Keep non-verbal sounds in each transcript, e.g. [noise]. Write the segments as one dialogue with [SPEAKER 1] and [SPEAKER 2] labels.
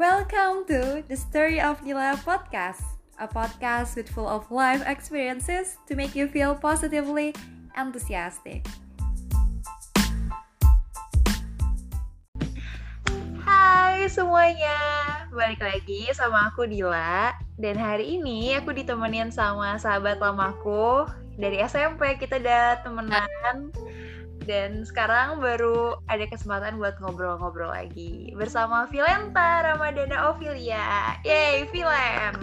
[SPEAKER 1] Welcome to the Story of Dila podcast, a podcast with full of life experiences to make you feel positively enthusiastic.
[SPEAKER 2] Hai semuanya, balik lagi sama aku Dila. Dan hari ini aku ditemenin sama sahabat lamaku Dari SMP kita udah temenan Dan sekarang baru ada kesempatan buat ngobrol-ngobrol lagi Bersama Vilenta Ramadana Ovilia. Yeay Vilen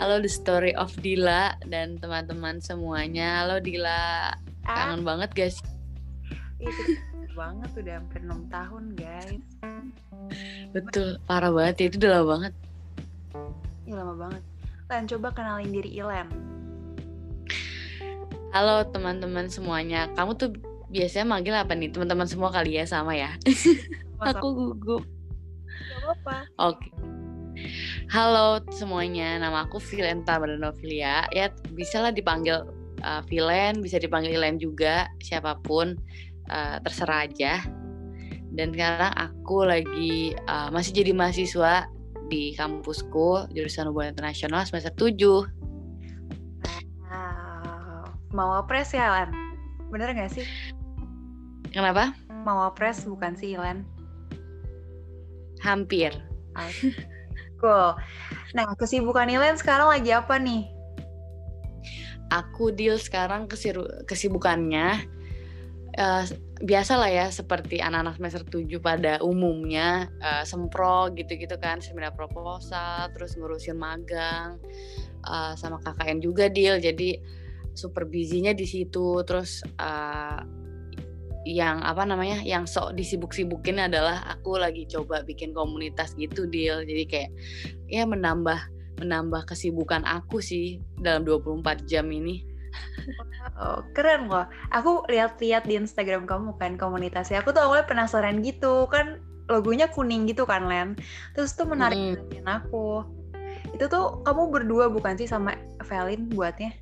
[SPEAKER 3] Halo The Story of Dila dan teman-teman semuanya. Halo Dila,
[SPEAKER 2] Ah,
[SPEAKER 3] kangen banget guys.
[SPEAKER 2] itu [laughs] banget udah hampir 6 tahun guys.
[SPEAKER 3] Betul, parah banget ya, itu udah lama banget.
[SPEAKER 2] Ya lama banget. Len coba kenalin diri Ilen
[SPEAKER 3] Halo teman-teman semuanya. Kamu tuh biasanya manggil apa nih? Teman-teman semua kali ya sama ya.
[SPEAKER 2] Masa
[SPEAKER 3] Aku gugup.
[SPEAKER 2] gak apa-apa
[SPEAKER 3] Oke. Halo semuanya, nama aku Vilenta Bardanovilia. Ya bisa lah dipanggil uh, Vilen, bisa dipanggil Ilen juga, siapa pun uh, terserah aja. Dan sekarang aku lagi uh, masih jadi mahasiswa di kampusku jurusan hubungan internasional semester 7.
[SPEAKER 2] Mau wapres ya, Lan? Bener gak sih?
[SPEAKER 3] Kenapa?
[SPEAKER 2] Mau wapres bukan sih, Lan?
[SPEAKER 3] Hampir.
[SPEAKER 2] Cool. Nah, kesibukan Ilen sekarang lagi apa nih?
[SPEAKER 3] Aku deal sekarang kesiru- kesibukannya eh, biasa lah ya seperti anak-anak semester 7 pada umumnya eh, sempro gitu-gitu kan seminar proposal terus ngurusin magang eh, sama KKN juga deal jadi super busy-nya di situ terus eh, yang apa namanya yang sok disibuk-sibukin adalah aku lagi coba bikin komunitas gitu deal jadi kayak ya menambah menambah kesibukan aku sih dalam 24 jam ini
[SPEAKER 2] Oh, keren loh. Aku lihat-lihat di Instagram kamu kan komunitasnya. Aku tuh awalnya penasaran gitu. Kan logonya kuning gitu kan, Len. Terus tuh menarik
[SPEAKER 3] Mm.
[SPEAKER 2] perhatian aku. Itu tuh kamu berdua bukan sih sama Evelyn buatnya?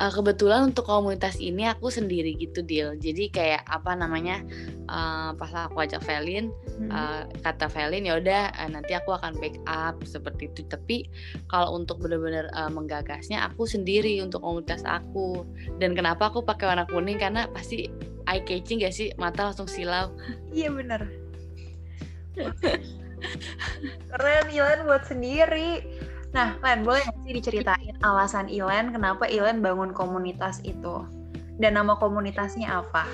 [SPEAKER 3] Uh, kebetulan untuk komunitas ini aku sendiri gitu deal jadi kayak apa namanya uh, pas aku ajak Velin
[SPEAKER 2] Hmm.
[SPEAKER 3] uh, kata Velin ya udah uh, nanti aku akan backup seperti itu tapi kalau untuk benar-benar uh, menggagasnya aku sendiri untuk komunitas aku dan kenapa aku pakai warna kuning karena pasti eye catching gak sih mata langsung silau
[SPEAKER 2] Iya bener. [laughs] Keren Ilen buat sendiri. Nah, Len, boleh nggak sih diceritain alasan Ilen kenapa Ilen bangun komunitas itu? Dan nama komunitasnya apa?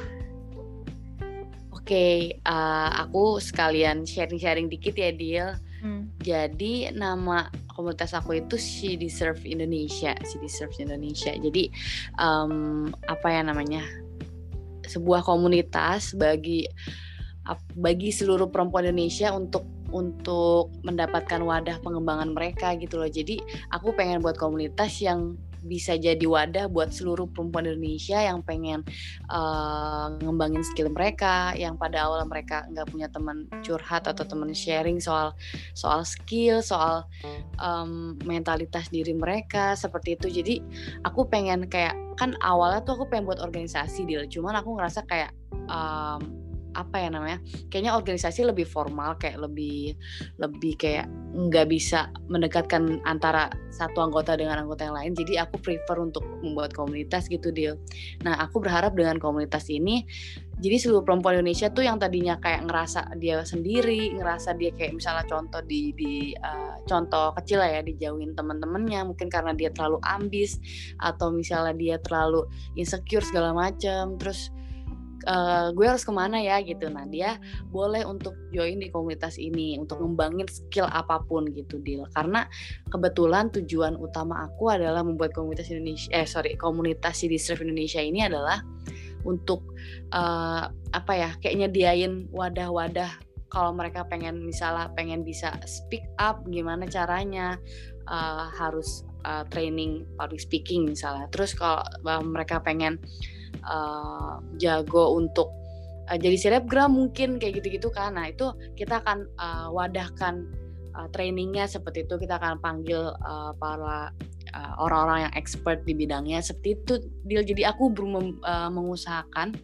[SPEAKER 3] Oke, uh, aku sekalian sharing-sharing dikit ya, Deal.
[SPEAKER 2] Hmm.
[SPEAKER 3] Jadi nama komunitas aku itu She Deserve Indonesia, She Deserves Indonesia. Jadi em, apa ya namanya? Sebuah komunitas bagi bagi seluruh perempuan Indonesia untuk untuk mendapatkan wadah pengembangan mereka gitu loh. Jadi aku pengen buat komunitas yang bisa jadi wadah buat seluruh perempuan Indonesia yang pengen eh, ngembangin skill mereka, yang pada awal mereka nggak punya teman curhat atau teman sharing soal soal skill, soal em, mentalitas diri mereka seperti itu. Jadi aku pengen kayak kan awalnya tuh aku pengen buat organisasi deal, cuman aku ngerasa kayak em, apa ya namanya? Kayaknya organisasi lebih formal, kayak lebih lebih kayak nggak bisa mendekatkan antara satu anggota dengan anggota yang lain. Jadi aku prefer untuk membuat komunitas gitu deal. Nah aku berharap dengan komunitas ini jadi seluruh perempuan Indonesia tuh yang tadinya kayak ngerasa dia sendiri, ngerasa dia kayak misalnya contoh di di uh, contoh kecil lah ya dijauhin teman-temannya mungkin karena dia terlalu ambis atau misalnya dia terlalu insecure segala macam, terus uh, gue harus ke mana ya gitu. Nah dia boleh untuk join di komunitas ini untuk ngembangin skill apa pun gitu deal. Karena kebetulan tujuan utama aku adalah membuat komunitas Indonesia, eh sorry komunitas si Deserve Indonesia ini adalah untuk eh, apa ya kayak nyediain wadah-wadah kalau mereka pengen misalnya pengen bisa speak up gimana caranya eh, harus eh, training public speaking misalnya terus kalau mereka pengen eh, jago untuk eh, jadi selebgram mungkin kayak gitu-gitu kan. Nah itu kita akan eh, wadahkan uh, trainingnya seperti itu. Kita akan panggil uh, para uh, orang-orang yang expert di bidangnya. Seperti itu deal jadi aku belum uh, mengusahakan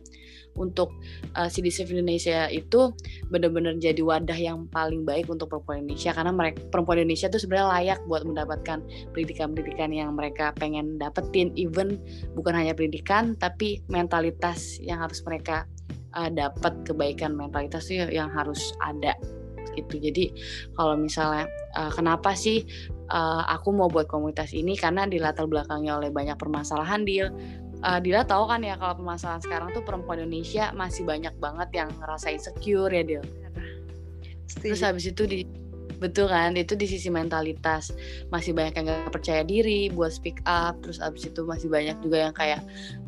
[SPEAKER 3] untuk uh, CDC Indonesia itu benar-benar jadi wadah yang paling baik untuk perempuan Indonesia. Karena mereka perempuan Indonesia itu sebenarnya layak buat mendapatkan pendidikan-pendidikan yang mereka pengen dapetin. Even bukan hanya pendidikan tapi mentalitas yang harus mereka uh, dapat kebaikan mentalitas itu yang harus ada gitu. Jadi kalau misalnya uh, kenapa sih uh, aku mau buat komunitas ini? Karena di latar belakangnya oleh banyak permasalahan deal uh, Dila tahu kan ya kalau permasalahan sekarang tuh perempuan Indonesia masih banyak banget yang ngerasa insecure ya Dil. Terus habis itu di betul kan? Itu di sisi mentalitas. Masih banyak yang gak percaya diri buat speak up. Terus abis itu masih banyak juga yang kayak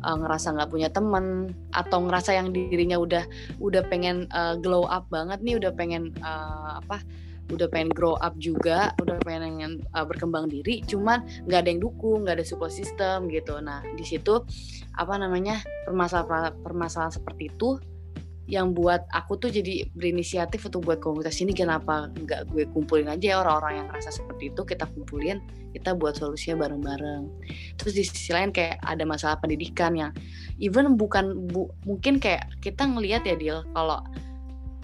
[SPEAKER 3] uh, ngerasa nggak punya temen atau ngerasa yang dirinya udah udah pengen uh, glow up banget nih udah pengen uh, apa udah pengen grow up juga udah pengen uh, berkembang diri cuman nggak ada yang dukung nggak ada support system gitu. Nah di situ apa namanya permasalahan permasalahan seperti itu yang buat aku tuh jadi berinisiatif untuk buat komunitas ini. Kenapa nggak gue kumpulin aja ya orang-orang yang rasa seperti itu kita kumpulin kita buat solusinya bareng-bareng. Terus di sisi lain kayak ada masalah pendidikan yang even bukan bu, mungkin kayak kita ngelihat ya deal kalau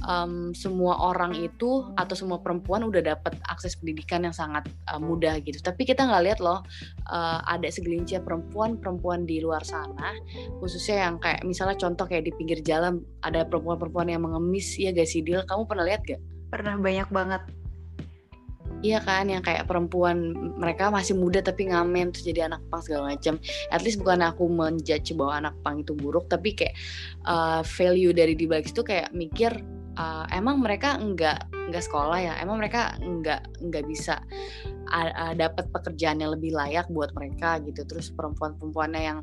[SPEAKER 3] um, semua orang itu atau semua perempuan udah dapat akses pendidikan yang sangat uh, mudah gitu. Tapi kita nggak lihat loh uh, ada segelintir perempuan-perempuan di luar sana, khususnya yang kayak misalnya contoh kayak di pinggir jalan ada perempuan-perempuan yang mengemis ya guys sih Kamu pernah lihat gak?
[SPEAKER 2] Pernah banyak banget.
[SPEAKER 3] Iya kan, yang kayak perempuan mereka masih muda tapi ngamen terus jadi anak pang segala macam. At least bukan aku menjudge bahwa anak pang itu buruk, tapi kayak uh, value dari di balik itu kayak mikir uh, emang mereka enggak enggak sekolah ya? Emang mereka enggak enggak bisa uh, uh, dapat pekerjaan yang lebih layak buat mereka gitu? Terus perempuan-perempuannya yang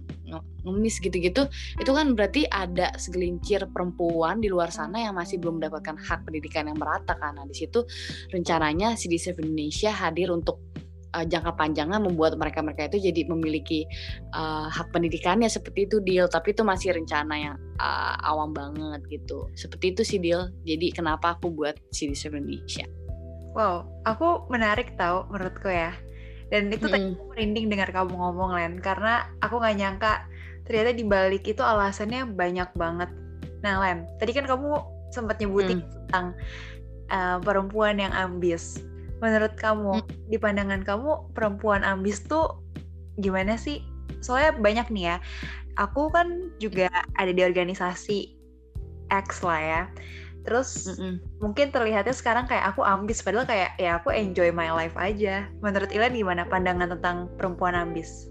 [SPEAKER 3] ngemis gitu-gitu itu kan berarti ada segelincir perempuan di luar sana yang masih belum mendapatkan hak pendidikan yang merata karena di situ rencananya CDC Indonesia hadir untuk uh, jangka panjangnya membuat mereka-mereka itu jadi memiliki uh, hak pendidikannya seperti itu deal tapi itu masih rencana yang uh, awam banget gitu. Seperti itu sih deal jadi kenapa aku buat series Indonesia?
[SPEAKER 2] Wow aku menarik tau menurutku ya. Dan itu mm. tadi aku merinding dengar kamu ngomong Len. Karena aku nggak nyangka ternyata di balik itu alasannya banyak banget. Nah Len tadi kan kamu sempat nyebutin mm. tentang uh, perempuan yang ambis menurut kamu hmm. di pandangan kamu perempuan ambis tuh gimana sih soalnya banyak nih ya aku kan juga ada di organisasi X lah ya terus mm -mm. mungkin terlihatnya sekarang kayak aku ambis padahal kayak ya aku enjoy my life aja menurut Ilan gimana pandangan tentang perempuan ambis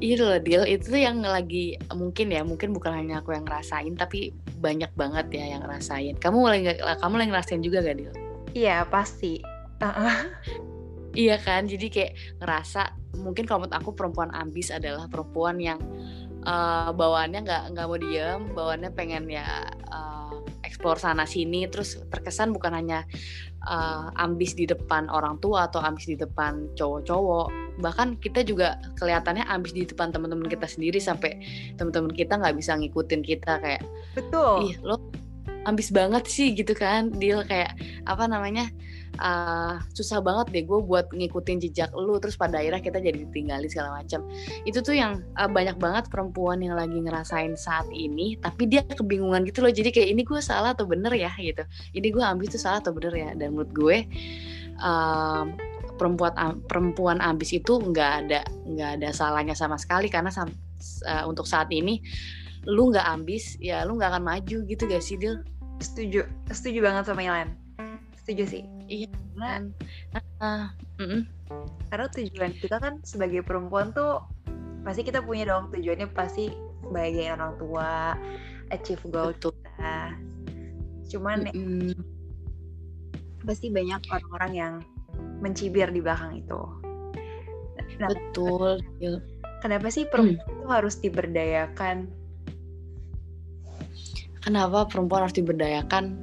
[SPEAKER 3] Iya loh Dil, itu tuh yang lagi mungkin ya, mungkin bukan hanya aku yang ngerasain, tapi banyak banget ya yang ngerasain. Kamu mulai kamu lagi ngerasain juga gak Dil?
[SPEAKER 2] Iya pasti. Uh-uh.
[SPEAKER 3] iya kan, jadi kayak ngerasa mungkin kalau menurut aku perempuan ambis adalah perempuan yang uh, bawaannya nggak nggak mau diem, bawaannya pengen ya uh, eksplor sana sini, terus terkesan bukan hanya uh, ambis di depan orang tua atau ambis di depan cowok-cowok, bahkan kita juga kelihatannya ambis di depan teman-teman kita sendiri sampai teman-teman kita nggak bisa ngikutin kita kayak,
[SPEAKER 2] betul,
[SPEAKER 3] ih lo ambis banget sih gitu kan deal kayak apa namanya uh, susah banget deh gue buat ngikutin jejak lu terus pada akhirnya kita jadi ditinggalin segala macam. Itu tuh yang uh, banyak banget perempuan yang lagi ngerasain saat ini tapi dia kebingungan gitu loh. Jadi kayak ini gue salah atau bener ya? gitu. Ini gue ambis itu salah atau bener ya? Dan menurut gue uh, perempuan perempuan ambis itu nggak ada nggak ada salahnya sama sekali. Karena uh, untuk saat ini lu nggak ambis ya lu nggak akan maju gitu gak sih Dil?
[SPEAKER 2] Setuju. Setuju banget sama Ilan. Setuju sih.
[SPEAKER 3] Iya
[SPEAKER 2] karena
[SPEAKER 3] uh, uh, uh,
[SPEAKER 2] karena tujuan kita kan sebagai perempuan tuh pasti kita punya dong. Tujuannya pasti sebagai orang tua achieve goal Betul. kita. Cuman uh, uh. pasti banyak orang-orang yang mencibir di belakang itu.
[SPEAKER 3] Nah, betul
[SPEAKER 2] kenapa sih perempuan hmm. itu harus diberdayakan
[SPEAKER 3] kenapa perempuan harus diberdayakan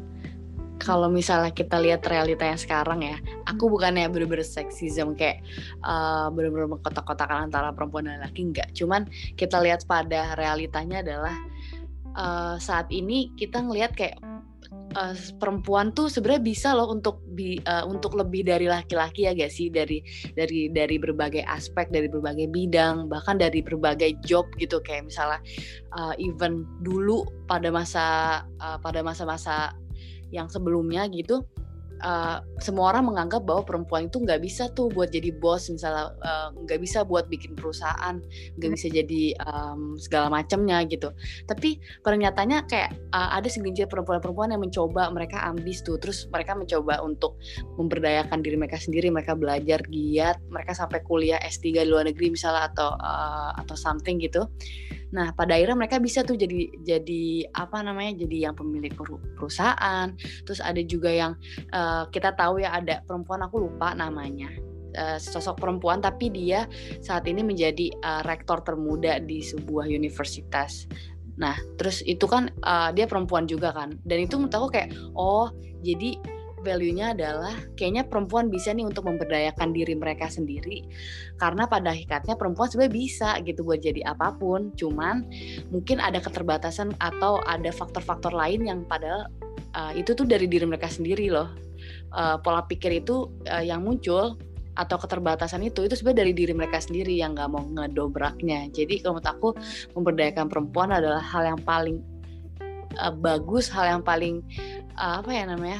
[SPEAKER 3] kalau misalnya kita lihat realita yang sekarang ya, aku bukannya bener-bener seksism kayak uh, bener-bener mengkotak-kotakan antara perempuan dan laki enggak. Cuman kita lihat pada realitanya adalah uh, saat ini kita ngelihat kayak uh, perempuan tuh sebenarnya bisa loh untuk bi, uh, untuk lebih dari laki-laki ya gak sih? Dari dari dari berbagai aspek dari berbagai bidang bahkan dari berbagai job gitu. Kayak misalnya uh, even dulu pada masa uh, pada masa-masa yang sebelumnya gitu uh, semua orang menganggap bahwa perempuan itu nggak bisa tuh buat jadi bos misalnya nggak uh, bisa buat bikin perusahaan nggak bisa jadi um, segala macamnya gitu. Tapi pernyatanya kayak uh, ada segelintir perempuan-perempuan yang mencoba mereka ambis tuh. Terus mereka mencoba untuk memberdayakan diri mereka sendiri mereka belajar giat mereka sampai kuliah S3 di luar negeri misalnya atau uh, atau something gitu Nah, pada akhirnya mereka bisa tuh jadi jadi apa namanya? jadi yang pemilik perusahaan. Terus ada juga yang uh, kita tahu ya ada perempuan aku lupa namanya. Uh, sosok perempuan tapi dia saat ini menjadi uh, rektor termuda di sebuah universitas. Nah, terus itu kan uh, dia perempuan juga kan. Dan itu menurut aku kayak oh, jadi value-nya adalah kayaknya perempuan bisa nih untuk memberdayakan diri mereka sendiri. Karena pada hakikatnya perempuan sebenarnya bisa gitu buat jadi apa pun. Cuman mungkin ada keterbatasan atau ada faktor-faktor lain yang padahal uh, itu tuh dari diri mereka sendiri loh. Uh, pola pikir itu uh, yang muncul atau keterbatasan itu itu sebenarnya dari diri mereka sendiri yang nggak mau ngedobraknya. Jadi kalau menurut aku memberdayakan perempuan adalah hal yang paling uh, bagus hal yang paling uh, apa ya namanya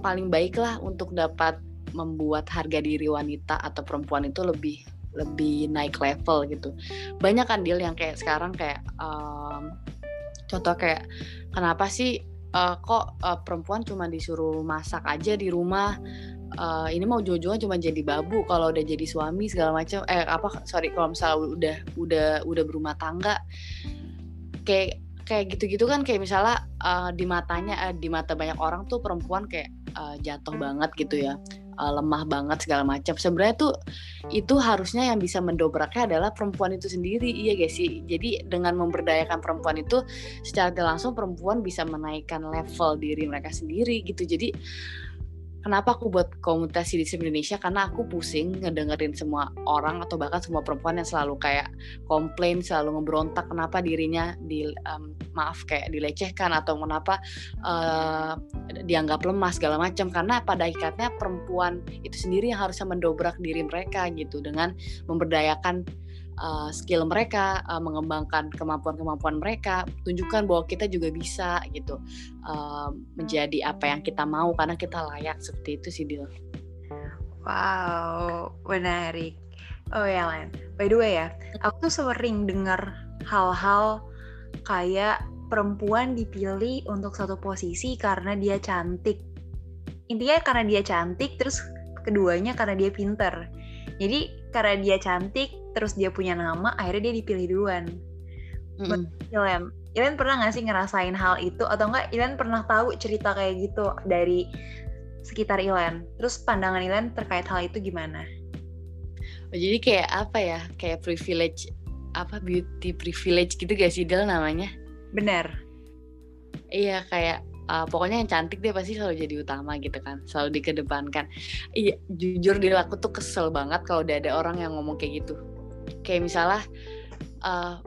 [SPEAKER 3] paling baik lah untuk dapat membuat harga diri wanita atau perempuan itu lebih lebih naik level gitu. Banyak kan deal yang kayak sekarang kayak um, contoh kayak kenapa sih uh, kok uh, perempuan cuma disuruh masak aja di rumah? Uh, ini mau ujung cuma jadi babu kalau udah jadi suami segala macam eh apa sorry kalau misalnya udah udah udah berumah tangga kayak kayak gitu-gitu kan kayak misalnya uh, di matanya uh, di mata banyak orang tuh perempuan kayak uh, jatuh banget gitu ya uh, lemah banget segala macam. Sebenarnya tuh itu harusnya yang bisa mendobraknya adalah perempuan itu sendiri iya guys sih? Jadi dengan memberdayakan perempuan itu secara langsung perempuan bisa menaikkan level diri mereka sendiri gitu. Jadi kenapa aku buat komunitas di Indonesia? Karena aku pusing ngedengerin semua orang atau bahkan semua perempuan yang selalu kayak komplain selalu ngeberontak kenapa dirinya di um, maaf kayak dilecehkan atau kenapa uh, dianggap lemah segala macam. Karena pada ikatnya perempuan itu sendiri yang harusnya mendobrak diri mereka gitu dengan memberdayakan uh, skill mereka, uh, mengembangkan kemampuan-kemampuan mereka, tunjukkan bahwa kita juga bisa gitu uh, menjadi apa yang kita mau karena kita layak seperti itu sih Dil.
[SPEAKER 2] Wow, menarik. Oh ya Len, by the way ya, aku tuh sering dengar hal-hal kayak perempuan dipilih untuk satu posisi karena dia cantik. Intinya karena dia cantik, terus keduanya karena dia pinter. Jadi karena dia cantik, terus dia punya nama akhirnya dia dipilih duluan. Mm. Ilem Ilen pernah gak sih ngerasain hal itu? Atau enggak Ilen pernah tahu cerita kayak gitu dari sekitar Ilen? Terus pandangan Ilen terkait hal itu gimana?
[SPEAKER 3] Oh, jadi kayak apa ya? Kayak privilege apa beauty privilege gitu gak sih Del namanya?
[SPEAKER 2] Benar
[SPEAKER 3] iya kayak uh, pokoknya yang cantik dia pasti selalu jadi utama gitu kan selalu dikedepankan. Iya jujur dia aku tuh kesel banget kalau udah ada orang yang ngomong kayak gitu kayak misalnya uh,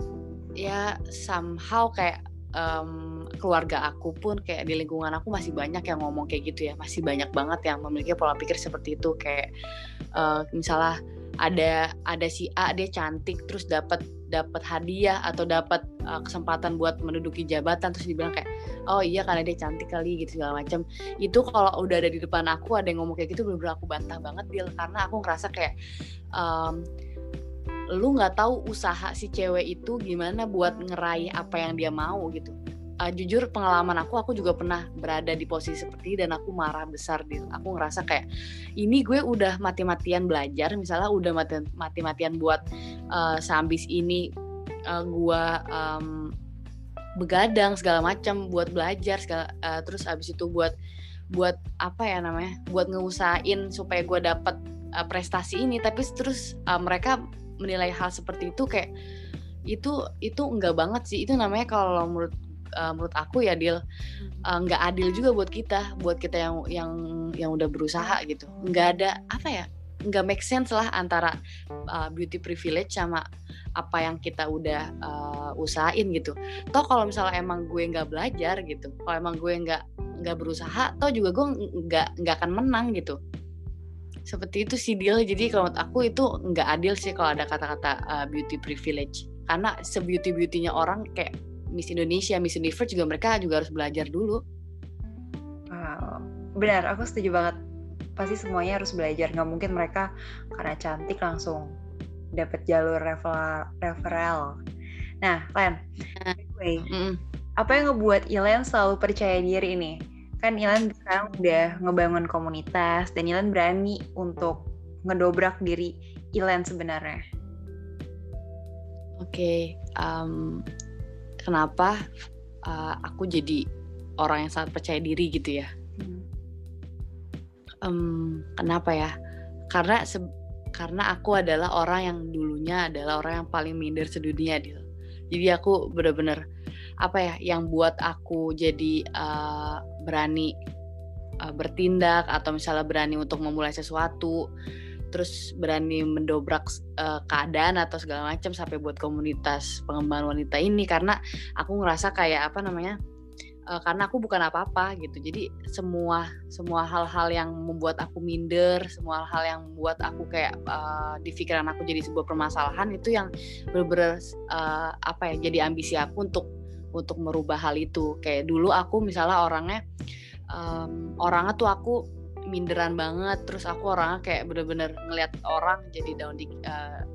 [SPEAKER 3] ya somehow kayak um, keluarga aku pun kayak di lingkungan aku masih banyak yang ngomong kayak gitu ya. Masih banyak banget yang memiliki pola pikir seperti itu. Kayak uh, misalnya ada ada si A dia cantik terus dapat dapat hadiah atau dapat uh, kesempatan buat menduduki jabatan terus dibilang kayak oh iya karena dia cantik kali gitu segala macam. Itu kalau udah ada di depan aku ada yang ngomong kayak gitu bener-bener aku bantah banget deal karena aku ngerasa kayak um, lu nggak tahu usaha si cewek itu gimana buat ngeraih apa yang dia mau gitu. Uh, jujur pengalaman aku aku juga pernah berada di posisi seperti dan aku marah besar di aku ngerasa kayak ini gue udah mati-matian belajar misalnya udah mati-matian buat uh, sambis ini uh, gue um, begadang segala macam buat belajar segala uh, terus abis itu buat buat apa ya namanya buat ngeusahain supaya gue dapet uh, prestasi ini. Tapi terus uh, mereka menilai hal seperti itu kayak itu itu enggak banget sih. Itu namanya kalau menurut uh, menurut aku ya deal enggak uh, adil juga buat kita buat kita yang yang yang udah berusaha gitu. Enggak ada apa ya enggak make sense lah antara uh, beauty privilege sama apa yang kita udah uh, usahain gitu. Toh kalau misalnya emang gue nggak belajar gitu kalau emang gue nggak nggak berusaha atau juga gue nggak nggak akan menang gitu seperti itu sih deal jadi kalau menurut aku itu nggak adil sih kalau ada kata-kata uh, beauty privilege. Karena sebeauty beautynya orang kayak Miss Indonesia Miss Universe juga mereka juga harus belajar dulu.
[SPEAKER 2] Wow. benar aku setuju banget. Pasti semuanya harus belajar. Nggak mungkin mereka karena cantik langsung dapat jalur referral nah Len anyway, mm. apa yang ngebuat Ilen selalu percaya diri ini kan Ilan sekarang udah ngebangun komunitas dan Ilan berani untuk ngedobrak diri Ilan sebenarnya.
[SPEAKER 3] Oke, okay, um, kenapa uh, aku jadi orang yang sangat percaya diri gitu ya? Hmm. Um, kenapa ya? Karena karena aku adalah orang yang dulunya adalah orang yang paling minder sedunia, Dil. Jadi aku bener-bener apa ya yang buat aku jadi uh, berani uh, bertindak atau misalnya berani untuk memulai sesuatu terus berani mendobrak uh, keadaan atau segala macam sampai buat komunitas pengembangan wanita ini karena aku ngerasa kayak apa namanya karena aku bukan apa-apa gitu. Jadi semua semua hal-hal yang membuat aku minder semua hal-hal yang membuat aku kayak uh, di pikiran aku jadi sebuah permasalahan itu yang bener-bener uh, apa ya jadi ambisi aku untuk untuk merubah hal itu. Kayak dulu aku misalnya orangnya um, orangnya tuh aku minderan banget terus aku orangnya kayak bener-bener ngeliat orang jadi down di uh,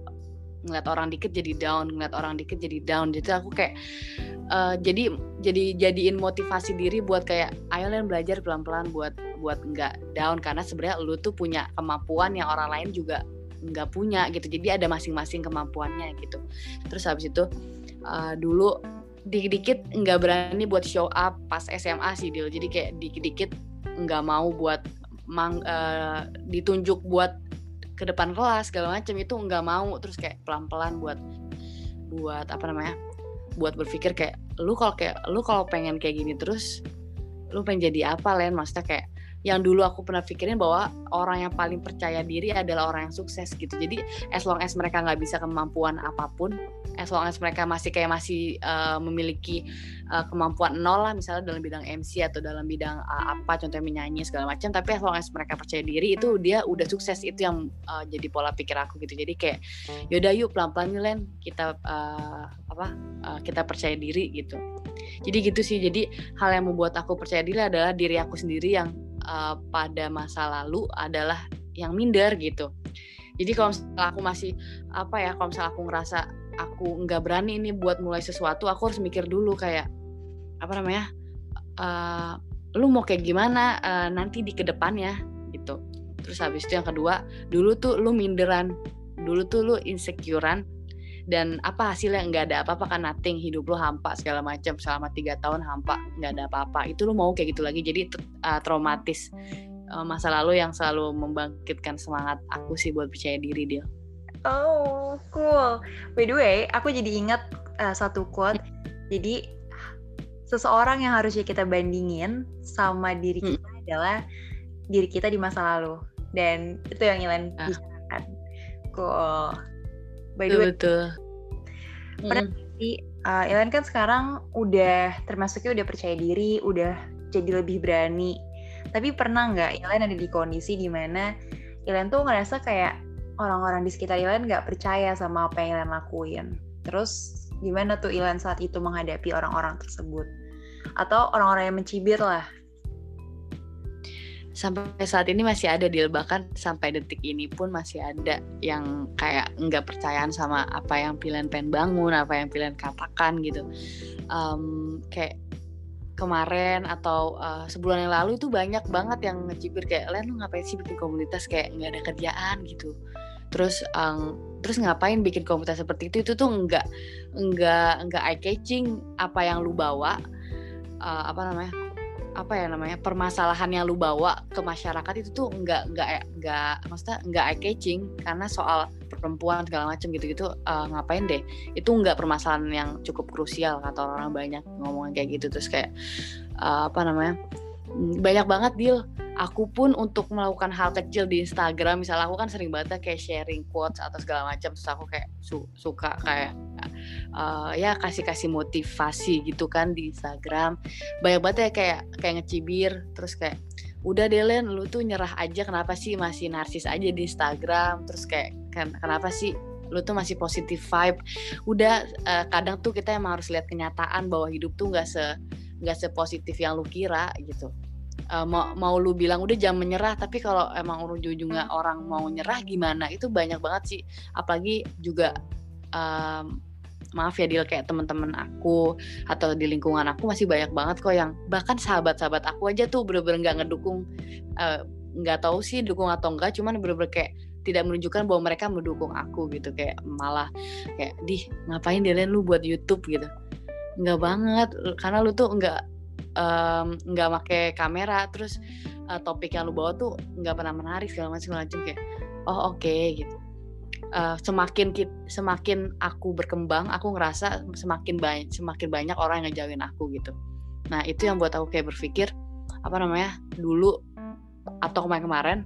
[SPEAKER 3] ngeliat orang dikit jadi down ngeliat orang dikit jadi down. Jadi aku kayak uh, jadi jadi jadiin motivasi diri buat kayak ayo kalian belajar pelan-pelan buat buat nggak down. Karena sebenarnya lu tuh punya kemampuan yang orang lain juga nggak punya gitu. Jadi ada masing-masing kemampuannya gitu. Terus habis itu uh, dulu dikit-dikit nggak berani buat show up pas SMA sih Dil. Jadi kayak dikit-dikit nggak mau buat mang, uh, ditunjuk buat ke depan kelas segala macam itu nggak mau. Terus kayak pelan-pelan buat buat apa namanya buat berpikir kayak lu kalau kayak lu kalau pengen kayak gini terus lu pengen jadi apa Len? Maksudnya kayak yang dulu aku pernah pikirin bahwa orang yang paling percaya diri adalah orang yang sukses gitu. Jadi as long as mereka nggak bisa kemampuan apa pun as long as mereka masih kayak masih uh, memiliki uh, kemampuan nol lah misalnya dalam bidang MC atau dalam bidang uh, apa contohnya menyanyi segala macam tapi as long as mereka percaya diri itu dia udah sukses. Itu yang uh, jadi pola pikir aku gitu. Jadi kayak yaudah yuk pelan pelan nih Len. Kita uh, apa uh, kita percaya diri gitu. Jadi gitu sih. Jadi hal yang membuat aku percaya diri adalah diri aku sendiri yang uh, pada masa lalu adalah yang minder gitu. Jadi kalau misalnya aku masih apa ya, kalau misalnya aku ngerasa aku nggak berani ini buat mulai sesuatu, aku harus mikir dulu kayak apa namanya, uh, lu mau kayak gimana uh, nanti di ke depannya gitu. Terus habis itu yang kedua, dulu tuh lu minderan, dulu tuh lu insecurean dan apa hasilnya? Nggak ada apa-apa kan nothing. Hidup lo hampa segala macam selama tiga tahun hampa nggak ada apa-apa. Itu lo mau kayak gitu lagi. Jadi uh, traumatis uh, masa lalu yang selalu membangkitkan semangat aku sih buat percaya diri dia
[SPEAKER 2] oh cool. By the way aku jadi ingat uh, satu quote. Jadi seseorang yang harusnya kita bandingin sama diri hmm. kita hmm. adalah diri kita di masa lalu. Dan itu yang Ilan ah. bicarakan. Cool by the way
[SPEAKER 3] betul.
[SPEAKER 2] pernah mm. uh, Ilan kan sekarang udah termasuknya udah percaya diri udah jadi lebih berani. Tapi pernah nggak Ilan ada di kondisi di mana Ilan tuh ngerasa kayak orang-orang di sekitar Ilan nggak percaya sama apa yang Ilan lakuin? Terus gimana tuh Ilan saat itu menghadapi orang-orang tersebut? Atau orang-orang yang mencibir lah
[SPEAKER 3] sampai saat ini masih ada deal bahkan sampai detik ini pun masih ada yang kayak nggak percayaan sama apa yang pilihan pengen bangun apa yang pilihan katakan gitu. Um, kayak kemarin atau uh, sebulan yang lalu itu banyak banget yang ngecibir kayak Len lu ngapain sih bikin komunitas kayak nggak ada kerjaan? gitu. Terus um, terus ngapain bikin komunitas seperti itu? Itu tuh nggak nggak nggak eye catching apa yang lu bawa uh, apa namanya apa ya namanya permasalahan yang lu bawa ke masyarakat itu tuh nggak nggak nggak maksudnya nggak eye catching karena soal perempuan segala macam gitu-gitu uh, ngapain deh? Itu nggak permasalahan yang cukup krusial kata orang banyak ngomong kayak gitu. Terus kayak uh, apa namanya banyak banget deal. Aku pun untuk melakukan hal kecil di Instagram misalnya aku kan sering banget kayak sharing quotes atau segala macam. Terus aku kayak su suka kayak uh, ya kasih kasih motivasi gitu kan di Instagram. Banyak banget ya kayak kayak ngecibir terus kayak udah deh Len lu tuh nyerah aja kenapa sih masih narsis aja di Instagram? Terus kayak kan kenapa sih lu tuh masih positif vibe? Udah uh, kadang tuh kita emang harus lihat kenyataan bahwa hidup tuh nggak se nggak sepositif yang lu kira gitu. Uh, mau mau lu bilang udah jangan menyerah tapi kalau emang ujung-ujungnya orang mau nyerah gimana? Itu banyak banget sih. Apalagi juga um, maaf ya deal kayak teman-teman aku atau di lingkungan aku masih banyak banget kok yang bahkan sahabat-sahabat aku aja tuh bener-bener nggak ngedukung eh, nggak uh, tahu sih dukung atau enggak cuman bener-bener kayak tidak menunjukkan bahwa mereka mendukung aku gitu. Kayak malah kayak di ngapain dia lu buat YouTube? gitu. Nggak banget karena lu tuh nggak nggak um, pakai kamera terus uh, topik yang lu bawa tuh nggak pernah menarik segala macam macam kayak oh oke okay, gitu uh, semakin semakin aku berkembang aku ngerasa semakin banyak semakin banyak orang yang ngejauhin aku gitu. Nah itu yang buat aku kayak berpikir apa namanya dulu atau kemarin-kemarin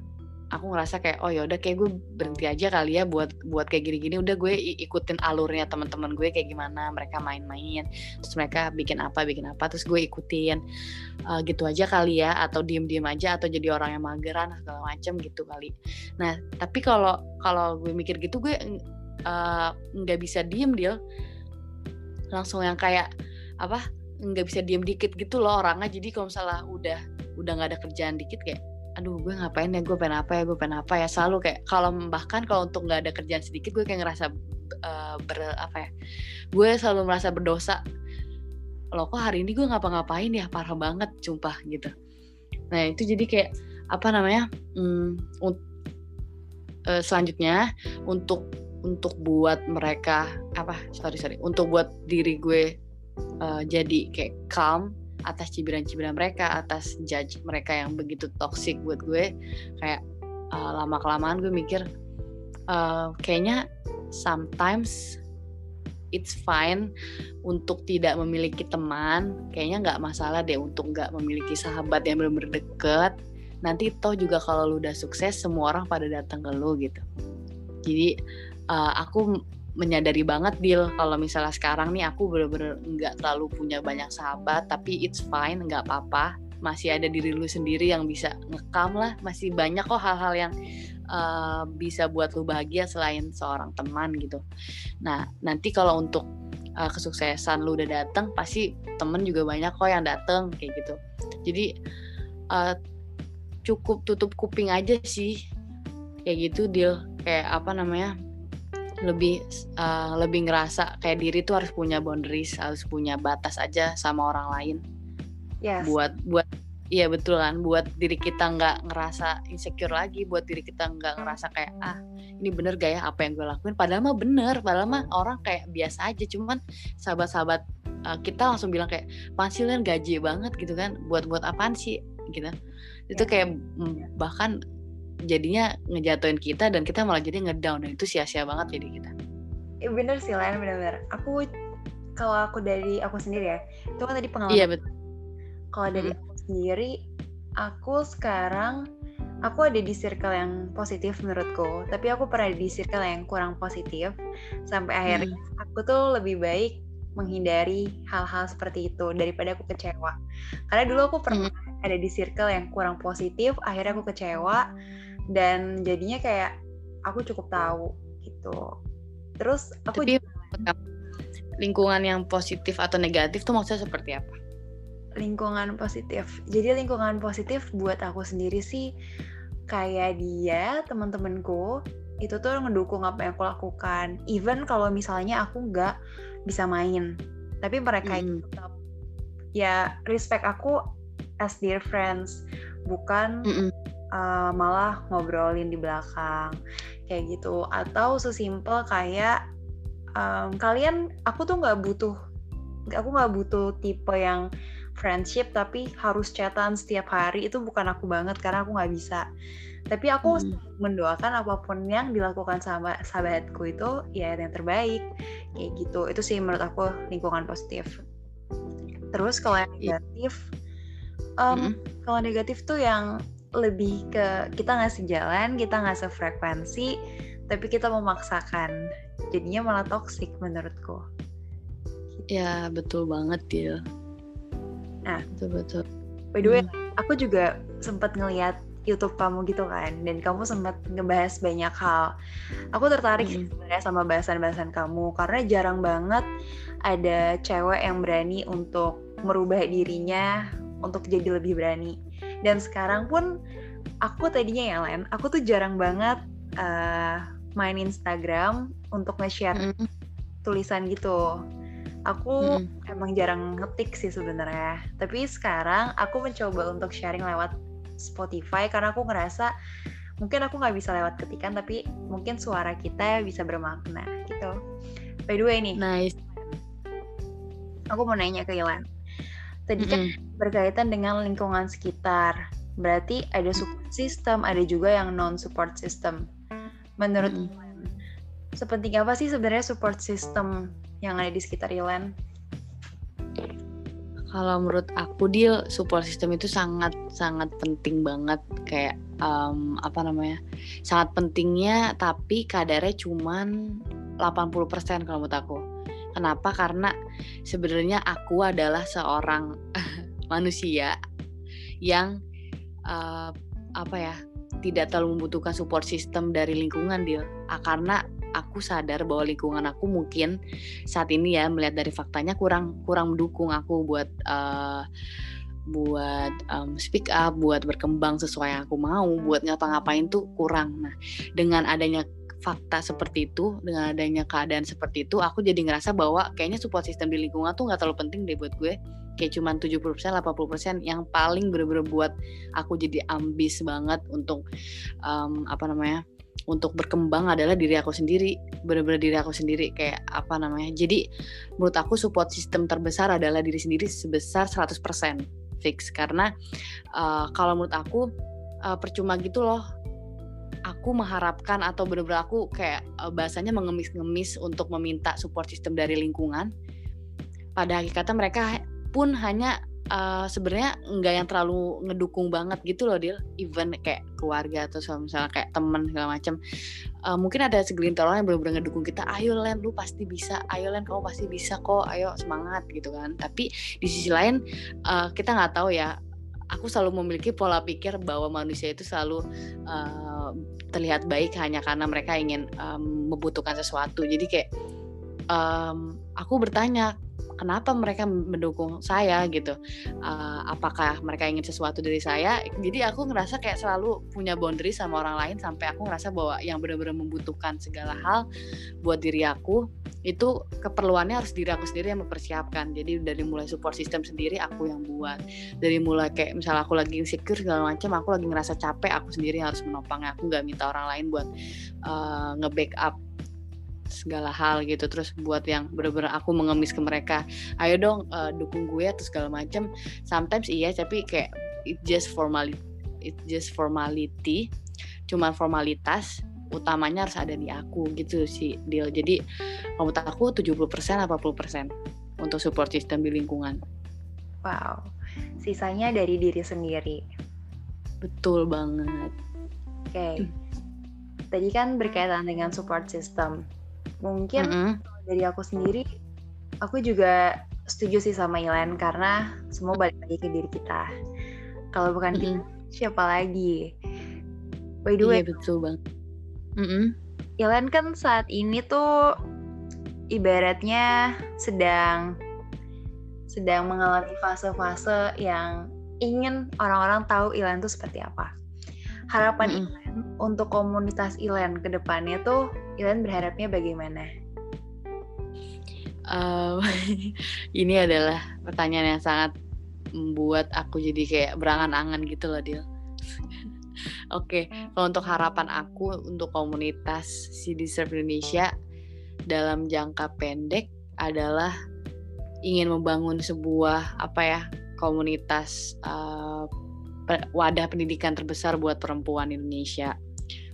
[SPEAKER 3] aku ngerasa kayak oh ya udah kayak gue berhenti aja kali ya buat buat kayak gini-gini. Udah gue ikutin alurnya teman-teman gue kayak gimana mereka main-main terus mereka bikin apa bikin apa terus gue ikutin. Uh, gitu aja kali ya atau diem-diem aja atau jadi orang yang mageran segala macem gitu kali. Nah tapi kalau kalau gue mikir gitu gue eh, nggak uh, bisa diem deal langsung yang kayak apa nggak bisa diem dikit gitu loh orangnya. Jadi kalau misalnya udah udah nggak ada kerjaan dikit kayak aduh gue ngapain ya? Gue pengen apa ya? Gue pengen apa ya? Selalu kayak kalau bahkan kalau untuk nggak ada kerjaan sedikit gue kayak ngerasa uh, ber apa ya gue selalu merasa berdosa. Lo kok hari ini gue ngapa-ngapain ya? Parah banget sumpah gitu. Nah itu jadi kayak apa namanya hmm, uh, selanjutnya untuk untuk buat mereka apa sorry sorry untuk buat diri gue uh, jadi kayak calm atas cibiran-cibiran mereka atas judge mereka yang begitu toxic buat gue kayak uh, lama kelamaan gue mikir uh, kayaknya sometimes it's fine untuk tidak memiliki teman kayaknya nggak masalah deh untuk nggak memiliki sahabat yang benar-benar deket. Nanti toh juga kalau lu udah sukses semua orang pada datang ke lu gitu. Jadi uh, aku menyadari banget deal kalau misalnya sekarang nih aku bener-bener nggak terlalu punya banyak sahabat tapi it's fine nggak apa-apa. Masih ada diri lu sendiri yang bisa ngekam lah. Masih banyak kok hal-hal yang uh, bisa buat lu bahagia selain seorang teman gitu. Nah nanti kalau untuk uh, kesuksesan lu udah datang pasti temen juga banyak kok yang dateng kayak gitu. Jadi uh, cukup tutup kuping aja sih. Kayak gitu deal kayak apa namanya lebih uh, lebih ngerasa kayak diri tuh harus punya boundaries harus punya batas aja sama orang lain. Yes. buat buat iya betul kan buat diri kita nggak ngerasa insecure lagi buat diri kita nggak ngerasa kayak ah ini bener gak ya apa yang gue lakuin? Padahal mah bener padahal mah orang kayak biasa aja cuman sahabat-sahabat uh, kita langsung bilang kayak pensiunan gaji banget gitu kan buat buat apaan sih? Gitu. Itu ya. kayak mm, bahkan jadinya ngejatuhin kita dan kita malah jadi ngedown dan itu sia-sia banget jadi kita.
[SPEAKER 2] Eh, bener sih lain bener-bener. Aku kalau aku dari aku sendiri ya itu kan tadi pengalaman.
[SPEAKER 3] Iya betul.
[SPEAKER 2] Kalau dari hmm. aku sendiri, aku sekarang aku ada di circle yang positif menurutku, tapi aku pernah di circle yang kurang positif sampai akhirnya hmm. aku tuh lebih baik menghindari hal-hal seperti itu daripada aku kecewa. Karena dulu aku pernah hmm. ada di circle yang kurang positif, akhirnya aku kecewa dan jadinya kayak aku cukup tahu gitu. Terus aku
[SPEAKER 3] Tapi, juga... lingkungan yang positif atau negatif tuh maksudnya seperti apa?
[SPEAKER 2] Lingkungan positif. Jadi lingkungan positif buat aku sendiri sih kayak dia teman-temanku itu tuh ngedukung apa yang aku lakukan. Even kalau misalnya aku nggak bisa main tapi mereka hmm. tetap ya respect aku as dear friends. Bukan mm -mm uh, malah ngobrolin di belakang kayak gitu atau sesimpel kayak um, kalian aku tuh nggak butuh aku nggak butuh tipe yang friendship tapi harus chatan setiap hari itu bukan aku banget karena aku nggak bisa tapi aku hmm. mendoakan apa pun yang dilakukan sama sahabatku itu ya yang terbaik kayak gitu itu sih menurut aku lingkungan positif terus kalau yang negatif um, -hmm. kalau negatif tuh yang lebih ke kita nggak sejalan, kita nggak sefrekuensi, tapi kita memaksakan. Jadinya malah toksik menurutku.
[SPEAKER 3] Ya betul banget Dil.
[SPEAKER 2] Nah.
[SPEAKER 3] betul betul.
[SPEAKER 2] By the way, hmm. aku juga sempat ngeliat YouTube kamu gitu kan, dan kamu sempat ngebahas banyak hal. Aku tertarik hmm. sebenarnya sama bahasan-bahasan kamu karena jarang banget ada cewek yang berani untuk merubah dirinya untuk jadi lebih berani. Dan sekarang pun aku tadinya ya Len, aku tuh jarang banget uh, main Instagram untuk nge-share hmm. tulisan gitu Aku hmm. emang jarang ngetik sih sebenarnya. Tapi sekarang aku mencoba untuk sharing lewat Spotify karena aku ngerasa mungkin aku nggak bisa lewat ketikan tapi mungkin suara kita bisa bermakna gitu. By the way nih.
[SPEAKER 3] Nice.
[SPEAKER 2] Aku mau nanya ke Ilan. Tadi kan berkaitan dengan lingkungan sekitar. Berarti ada support system, ada juga yang non support system. Menurut mm -hmm. sepenting apa sih sebenarnya support system yang ada di sekitar Ilan?
[SPEAKER 3] Kalau menurut aku deal support system itu sangat sangat penting banget kayak um, apa namanya sangat pentingnya tapi kadarnya cuman 80% kalau menurut aku. Kenapa? Karena sebenarnya aku adalah seorang [laughs] manusia yang uh, apa ya tidak terlalu membutuhkan support system dari lingkungan dia karena aku sadar bahwa lingkungan aku mungkin saat ini ya melihat dari faktanya kurang kurang mendukung aku buat uh, buat um, speak up, buat berkembang sesuai yang aku mau, buat ngapa-ngapain tuh kurang. Nah, dengan adanya fakta seperti itu, dengan adanya keadaan seperti itu, aku jadi ngerasa bahwa kayaknya support system di lingkungan tuh nggak terlalu penting deh buat gue. Kayak cuman 70%, 80% yang paling bener-bener buat aku jadi ambis banget untuk um, apa namanya? untuk berkembang adalah diri aku sendiri benar-benar diri aku sendiri kayak apa namanya jadi menurut aku support system terbesar adalah diri sendiri sebesar 100% fix karena uh, kalau menurut aku uh, percuma gitu loh aku mengharapkan atau benar-benar aku kayak uh, bahasanya mengemis-ngemis untuk meminta support system dari lingkungan. Pada hakikatnya mereka pun hanya uh, sebenarnya nggak yang terlalu ngedukung banget gitu loh Dil. Even kayak keluarga atau misalnya kayak temen segala macam uh, mungkin ada segelintir orang yang benar-benar ngedukung kita ayo Len lu pasti bisa. Ayo Len kamu pasti bisa kok. Ayo semangat gitu kan. Tapi di sisi lain uh, kita nggak tahu ya. Aku selalu memiliki pola pikir bahwa manusia itu selalu uh, terlihat baik hanya karena mereka ingin um, membutuhkan sesuatu. Jadi kayak um, aku bertanya kenapa mereka mendukung saya? gitu. Uh, apakah mereka ingin sesuatu dari saya? Jadi aku ngerasa kayak selalu punya boundary sama orang lain sampai aku ngerasa bahwa yang benar-benar membutuhkan segala hal buat diri aku itu keperluannya harus diri aku sendiri yang mempersiapkan. Jadi dari mulai support system sendiri aku yang buat. Dari mulai kayak misalnya aku lagi insecure segala macam aku lagi ngerasa capek aku sendiri harus menopangnya aku nggak minta orang lain buat uh, nge-backup segala hal gitu. Terus buat yang bener-bener aku mengemis ke mereka ayo dong uh, dukung gue atau segala macam. Sometimes iya tapi kayak it just formality it just formality. Cuman formalitas utamanya harus ada di aku gitu sih deal jadi menurut aku 70% 80% untuk support system di lingkungan
[SPEAKER 2] wow sisanya dari diri sendiri
[SPEAKER 3] betul banget
[SPEAKER 2] oke okay. tadi kan berkaitan dengan support system Mungkin mm -hmm. dari aku sendiri, aku juga setuju sih sama Ilan karena semua balik lagi ke diri kita. Kalau bukan mm -hmm. kita, siapa lagi? By the way,
[SPEAKER 3] iya, betul bang. Mm -hmm.
[SPEAKER 2] Ilan kan saat ini tuh ibaratnya sedang sedang mengalami fase-fase yang ingin orang-orang tahu Ilan tuh seperti apa. Harapan mm -hmm. Ilan untuk komunitas Ilan ke depannya tuh Ilan berharapnya bagaimana?
[SPEAKER 3] Um, [laughs] ini adalah pertanyaan yang sangat membuat aku jadi kayak berangan-angan gitu loh, Dil. Oke, okay. kalau untuk harapan aku untuk komunitas CD Serve Indonesia dalam jangka pendek adalah ingin membangun sebuah apa ya komunitas uh, wadah pendidikan terbesar buat perempuan Indonesia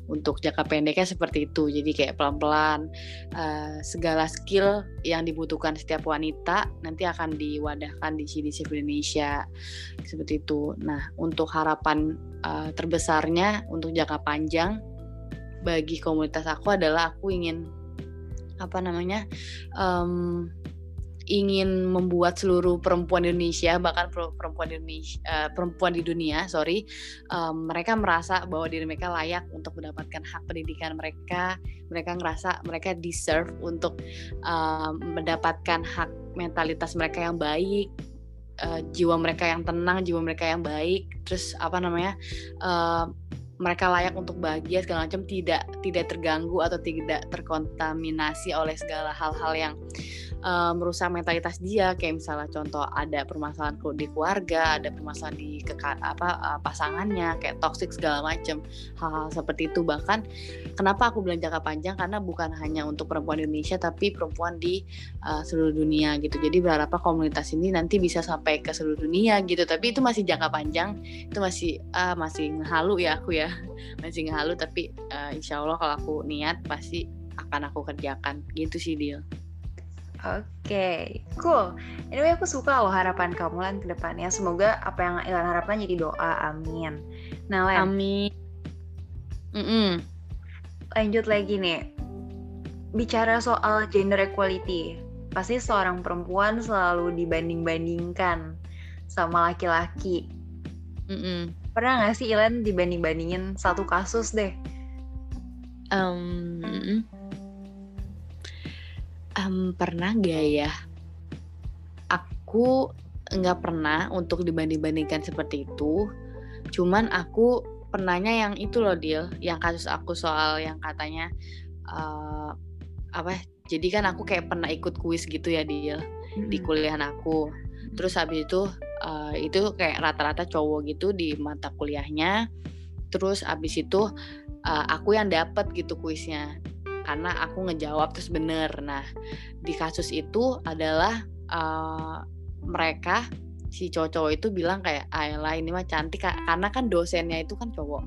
[SPEAKER 3] untuk jangka pendeknya seperti itu. Jadi kayak pelan-pelan uh, segala skill yang dibutuhkan setiap wanita nanti akan diwadahkan di CDC Indonesia. Seperti itu. Nah untuk harapan uh, terbesarnya untuk jangka panjang bagi komunitas aku adalah aku ingin apa namanya um, ingin membuat seluruh perempuan Indonesia bahkan perempuan Indonesia uh, perempuan di dunia sorry um, mereka merasa bahwa diri mereka layak untuk mendapatkan hak pendidikan mereka. Mereka ngerasa mereka deserve untuk um, mendapatkan hak mentalitas mereka yang baik uh, jiwa mereka yang tenang jiwa mereka yang baik. Terus apa namanya uh, mereka layak untuk bahagia segala macam tidak tidak terganggu atau tidak terkontaminasi oleh segala hal-hal yang uh, merusak mentalitas dia. Kayak misalnya contoh ada permasalahan di keluarga ada permasalahan di keka, apa uh, pasangannya kayak toxic segala macam hal-hal seperti itu. Bahkan kenapa aku bilang jangka panjang? Karena bukan hanya untuk perempuan Indonesia tapi perempuan di uh, seluruh dunia gitu. Jadi berharap komunitas ini nanti bisa sampai ke seluruh dunia gitu. Tapi itu masih jangka panjang itu masih uh, masih halu ya aku ya ya masih ngehalu tapi uh, insya Allah kalau aku niat pasti akan aku kerjakan gitu sih deal
[SPEAKER 2] Oke, okay, cool. Anyway, aku suka loh harapan kamu Lan ke depannya. Semoga apa yang Ilan harapkan jadi doa. Amin. Nah, Len.
[SPEAKER 3] Amin. Mm -mm.
[SPEAKER 2] Lanjut lagi nih. Bicara soal gender equality. Pasti seorang perempuan selalu dibanding-bandingkan sama laki-laki. Mm -mm pernah nggak sih Ilan dibanding-bandingin satu kasus deh?
[SPEAKER 3] Um, um, pernah gak ya? Aku nggak pernah untuk dibanding-bandingkan seperti itu. Cuman aku pernahnya yang itu loh deal, yang kasus aku soal yang katanya uh, apa? Jadi kan aku kayak pernah ikut kuis gitu ya deal hmm. di kuliah aku. Terus habis itu uh, itu kayak rata-rata cowok gitu di mata kuliahnya. Terus abis itu uh, aku yang dapet gitu kuisnya. Karena aku ngejawab terus bener. Nah di kasus itu adalah uh, mereka si cowok-cowok itu bilang kayak Ayla ini mah cantik. Karena kan dosennya itu kan cowok.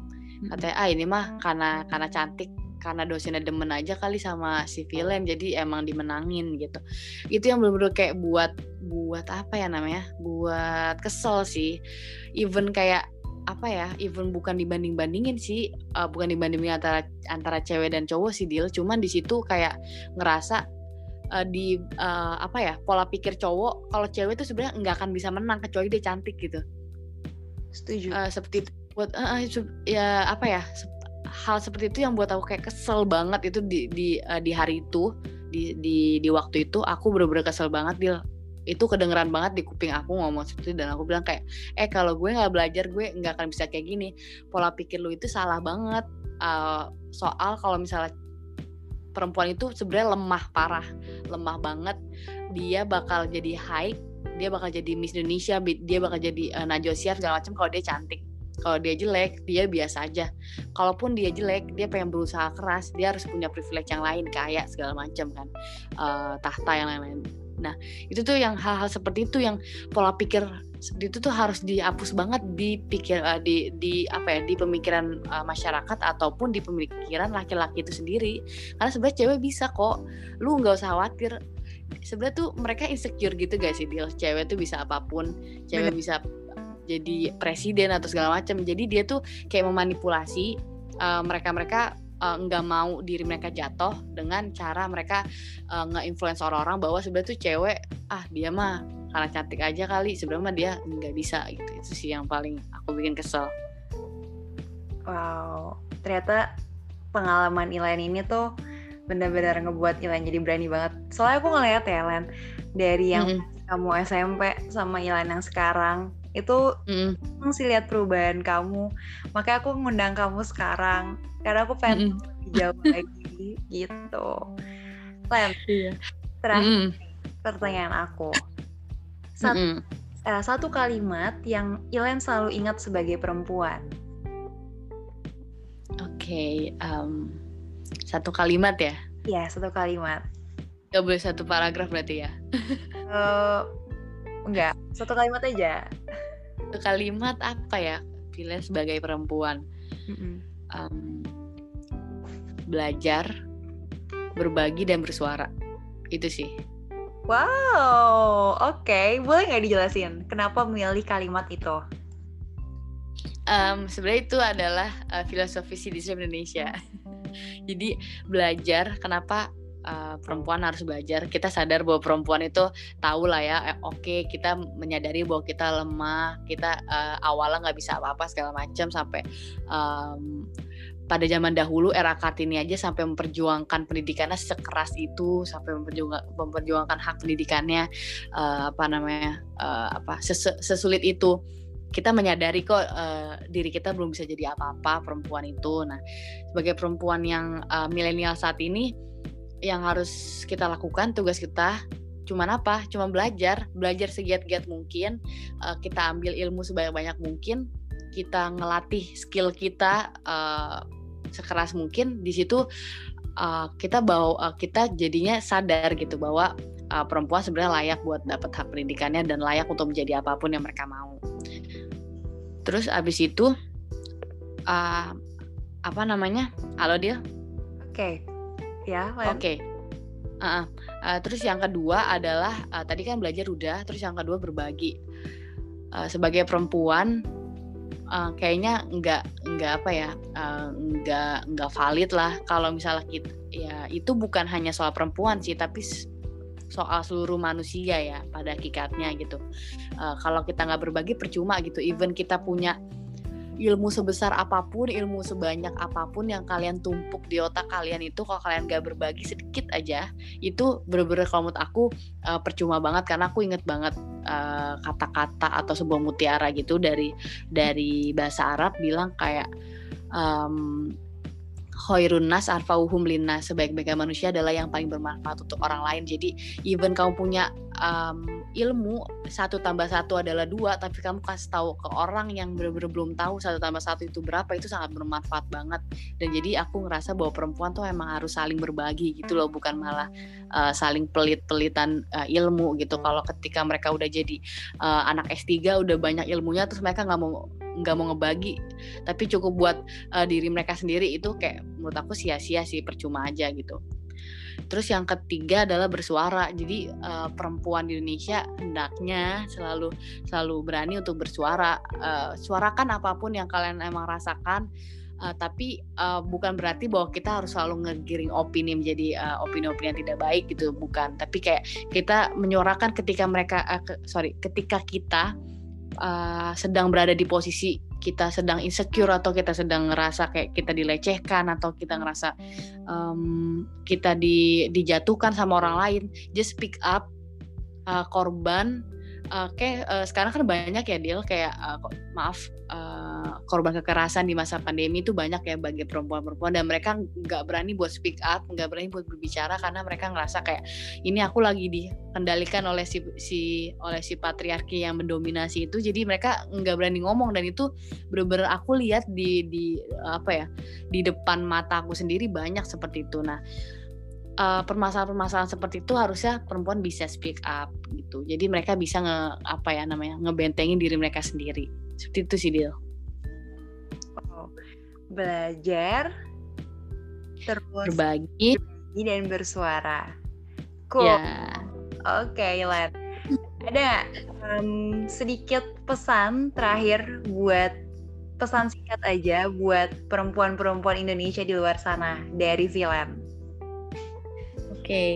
[SPEAKER 3] Katanya ah ini mah karena karena cantik karena dosennya demen aja kali sama si villain jadi emang dimenangin gitu. Itu yang bener-bener kayak buat buat apa ya namanya buat kesel sih. Even kayak apa ya even bukan dibanding bandingin sih uh, bukan dibandingin antara antara cewek dan cowok sih deal cuman di situ kayak ngerasa uh, di uh, apa ya pola pikir cowok kalau cewek itu sebenarnya nggak akan bisa menang kecuali dia cantik gitu.
[SPEAKER 2] Setuju.
[SPEAKER 3] Uh, seperti buat uh, ya apa ya hal seperti itu yang buat aku kayak kesel banget itu di di uh, di hari itu di di di waktu itu aku bener-bener kesel banget dia itu kedengeran banget di kuping aku ngomong seperti itu dan aku bilang kayak eh kalau gue nggak belajar gue nggak akan bisa kayak gini. Pola pikir lu itu salah banget uh, soal kalau misalnya perempuan itu sebenarnya lemah parah lemah banget. Dia bakal jadi high dia bakal jadi Miss Indonesia dia bakal jadi uh, Najwa segala macam kalau dia cantik kalau dia jelek dia biasa aja. Kalaupun dia jelek dia pengen berusaha keras dia harus punya privilege yang lain kayak segala macam kan. Uh, tahta yang lain-lain. Nah itu tuh yang hal-hal seperti itu yang pola pikir seperti itu tuh harus dihapus banget di pikir uh, di di apa ya di pemikiran uh, masyarakat ataupun di pemikiran laki-laki itu sendiri. Karena sebenarnya cewek bisa kok. Lu nggak usah khawatir. Sebenarnya tuh mereka insecure gitu guys sih deal cewek tuh bisa apa pun. Cewek Bener. bisa jadi presiden atau segala macam. Jadi dia tuh kayak memanipulasi uh, mereka-mereka uh, nggak mau diri mereka jatuh dengan cara mereka uh, nge-influence orang-orang bahwa sebenarnya tuh cewek ah dia mah karena cantik aja kali sebenarnya mah dia nggak bisa gitu. Itu sih yang paling aku bikin kesel.
[SPEAKER 2] Wow. Ternyata pengalaman Ilan ini tuh benar-benar ngebuat Ilan jadi berani banget. Soalnya aku ngeliat ya Ilan dari yang mm -hmm. kamu SMP sama Ilan yang sekarang itu mm. sih lihat perubahan kamu makanya aku ngundang kamu sekarang karena aku pengen mm -mm. jauh [laughs] lagi gitu Lem iya. terakhir mm -mm. pertanyaan aku satu, mm -mm. uh, satu kalimat yang Ilen selalu ingat sebagai perempuan
[SPEAKER 3] oke okay, um, satu kalimat ya
[SPEAKER 2] Iya satu kalimat
[SPEAKER 3] Gak boleh satu paragraf berarti ya
[SPEAKER 2] uh, Enggak, satu kalimat aja
[SPEAKER 3] kalimat apa ya pilih sebagai perempuan? Um, belajar berbagi dan bersuara. Itu sih.
[SPEAKER 2] Wow oke. Okay. boleh nggak dijelasin kenapa memilih kalimat itu?
[SPEAKER 3] Um, sebenarnya itu adalah uh, filosofi Citizen Indonesia. [laughs] Jadi belajar kenapa uh, perempuan harus belajar. Kita sadar bahwa perempuan itu tahu lah ya eh, oke okay, kita menyadari bahwa kita lemah kita uh, awalnya nggak bisa apa-apa segala macam sampai um, pada zaman dahulu era Kartini aja sampai memperjuangkan pendidikannya sekeras itu sampai memperjuangkan, memperjuangkan hak pendidikannya uh, apa namanya uh, apa ses sesulit itu. Kita menyadari kok uh, diri kita belum bisa jadi apa-apa perempuan itu. Nah sebagai perempuan yang uh, milenial saat ini yang harus kita lakukan tugas kita cuman apa cuma belajar belajar segiat-giat mungkin uh, kita ambil ilmu sebanyak-banyak mungkin kita ngelatih skill kita uh, sekeras mungkin di situ uh, kita bawa uh, kita jadinya sadar gitu bahwa uh, perempuan sebenarnya layak buat dapat hak pendidikannya dan layak untuk menjadi apa pun yang mereka mau. Terus abis itu uh, apa namanya? Halo dia?
[SPEAKER 2] Oke, okay. Ya.
[SPEAKER 3] Oke. Okay. Uh, uh, terus yang kedua adalah uh, tadi kan belajar udah, terus yang kedua berbagi. Uh, sebagai perempuan uh, kayaknya nggak nggak apa ya uh, nggak nggak valid lah kalau misalnya kita ya itu bukan hanya soal perempuan sih tapi soal seluruh manusia ya pada hakikatnya gitu uh, kalau kita nggak berbagi percuma gitu even kita punya ilmu sebesar apa pun, ilmu sebanyak apa pun yang kalian tumpuk di otak kalian itu kalau kalian gak berbagi sedikit aja, itu bener-bener kalau menurut aku uh, percuma banget. Karena aku inget banget eh, kata-kata atau sebuah mutiara gitu dari dari bahasa Arab bilang kayak um, khairun arfauhum linnas. Sebaik-baiknya manusia adalah yang paling bermanfaat untuk orang lain. Jadi even kamu punya um, ilmu satu tambah satu adalah dua tapi kamu kasih tahu ke orang yang benar-benar belum tahu satu tambah satu itu berapa itu sangat bermanfaat banget. Dan jadi aku ngerasa bahwa perempuan tuh emang harus saling berbagi gitu loh bukan malah uh, saling pelit-pelitan uh, ilmu gitu. Kalau ketika mereka udah jadi uh, anak S3 udah banyak ilmunya terus mereka nggak mau nggak mau ngebagi tapi cukup buat uh, diri mereka sendiri itu kayak menurut aku sia-sia sih percuma aja gitu terus yang ketiga adalah bersuara. Jadi uh, perempuan di Indonesia hendaknya selalu selalu berani untuk bersuara. Uh, suarakan apa pun yang kalian emang rasakan. Uh, tapi uh, bukan berarti bahwa kita harus selalu ngegiring opini menjadi opini-opini uh, yang tidak baik gitu. Bukan. Tapi kayak kita menyuarakan ketika mereka uh, ke, sorry ketika kita uh, sedang berada di posisi kita sedang insecure atau kita sedang ngerasa kayak kita dilecehkan atau kita ngerasa um, kita di, dijatuhkan sama orang lain just speak up uh, korban uh, kayak uh, sekarang kan banyak ya deal kayak uh, maaf uh, korban kekerasan di masa pandemi itu banyak ya bagi perempuan-perempuan dan mereka nggak berani buat speak up nggak berani buat berbicara karena mereka ngerasa kayak ini aku lagi dikendalikan oleh si, si oleh si patriarki yang mendominasi itu. Jadi mereka nggak berani ngomong dan itu bener-bener aku lihat di di apa ya di depan mata aku sendiri banyak seperti itu. Nah uh, permasalahan-permasalahan seperti itu harusnya perempuan bisa speak up gitu. Jadi mereka bisa nge apa ya namanya ngebentengin diri mereka sendiri. Seperti itu sih Dil.
[SPEAKER 2] Oh, belajar terus
[SPEAKER 3] berbagi
[SPEAKER 2] dan bersuara. Cool.
[SPEAKER 3] Ya.
[SPEAKER 2] Oke, okay, Len. Ada um, sedikit pesan terakhir buat pesan singkat aja buat perempuan-perempuan Indonesia di luar sana dari Villain
[SPEAKER 3] okay.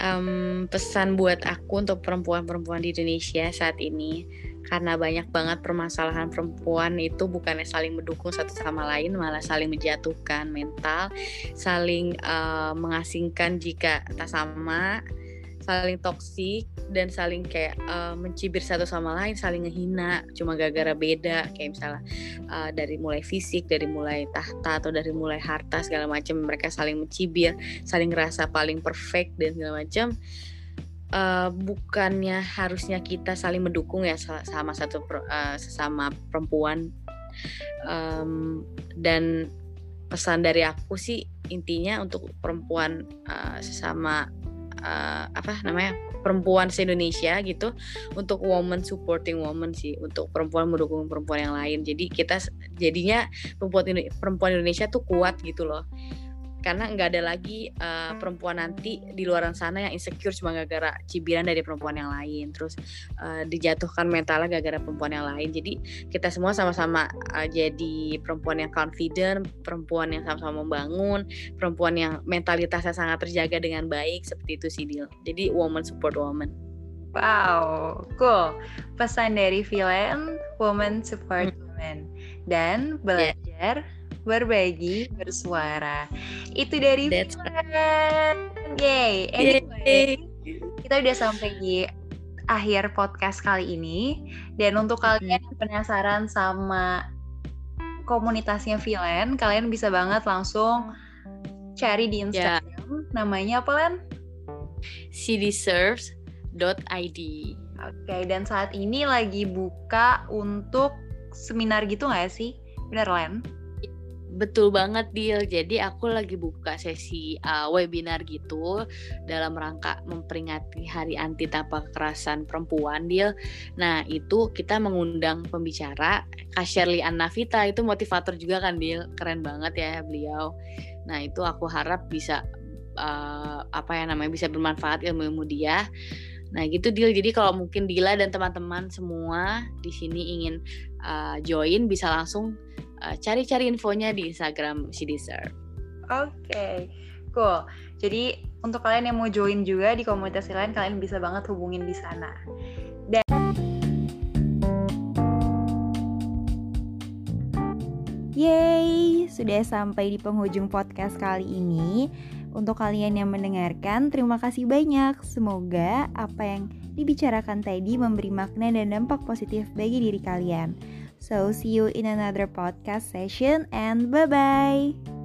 [SPEAKER 3] um, pesan buat aku untuk perempuan-perempuan di Indonesia saat ini karena banyak banget permasalahan perempuan itu bukannya saling mendukung satu sama lain malah saling menjatuhkan mental saling uh, mengasingkan jika tak sama saling toksik dan saling kayak uh, mencibir satu sama lain, saling ngehina cuma gara-gara beda kayak misalnya uh, dari mulai fisik, dari mulai tahta atau dari mulai harta segala macam mereka saling mencibir, saling ngerasa paling perfect dan segala macam. Uh, bukannya harusnya kita saling mendukung ya sama satu uh, sesama perempuan um, dan pesan dari aku sih intinya untuk perempuan uh, sesama uh, apa namanya perempuan se Indonesia gitu untuk woman supporting woman sih untuk perempuan mendukung perempuan yang lain. Jadi kita jadinya perempuan perempuan Indonesia tuh kuat gitu loh karena nggak ada lagi uh, perempuan nanti di luar sana yang insecure cuma gara-gara cibiran dari perempuan yang lain terus uh, dijatuhkan mentalnya gara-gara perempuan yang lain jadi kita semua sama-sama uh, jadi perempuan yang confident perempuan yang sama-sama membangun perempuan yang mentalitasnya sangat terjaga dengan baik seperti itu sih Dil jadi woman support woman
[SPEAKER 2] Wow, cool. Pesan dari Villain, Woman Support hmm. Women. Dan belajar yeah berbagi, bersuara. Itu dari That's Yay. Anyway, kita udah sampai di akhir podcast kali ini. Dan untuk kalian yang penasaran sama komunitasnya Villain, kalian bisa banget langsung cari di Instagram. Yeah. Namanya apa, Len?
[SPEAKER 3] cdserves.id
[SPEAKER 2] Oke, okay, dan saat ini lagi buka untuk seminar gitu nggak sih? Bener, Len?
[SPEAKER 3] Betul banget Dil. Jadi aku lagi buka sesi uh, webinar gitu dalam rangka memperingati Hari Anti Tanpa Kekerasan Perempuan Dil. Nah, itu kita mengundang pembicara Kak Shirley Annavita itu motivator juga kan Dil. Keren banget ya beliau. Nah, itu aku harap bisa uh, apa ya namanya bisa bermanfaat ilmu-ilmu dia. Nah gitu deal. Jadi kalau mungkin Dila dan teman-teman semua di sini ingin uh, join bisa langsung uh, cari-cari infonya di Instagram si Oke,
[SPEAKER 2] okay. cool. Jadi untuk kalian yang mau join juga di komunitas lain, kalian bisa banget hubungin di sana. Dan
[SPEAKER 1] Yeay, sudah sampai di penghujung podcast kali ini. Untuk kalian yang mendengarkan, terima kasih banyak. Semoga apa yang dibicarakan tadi memberi makna dan dampak positif bagi diri kalian. So, see you in another podcast session and bye bye.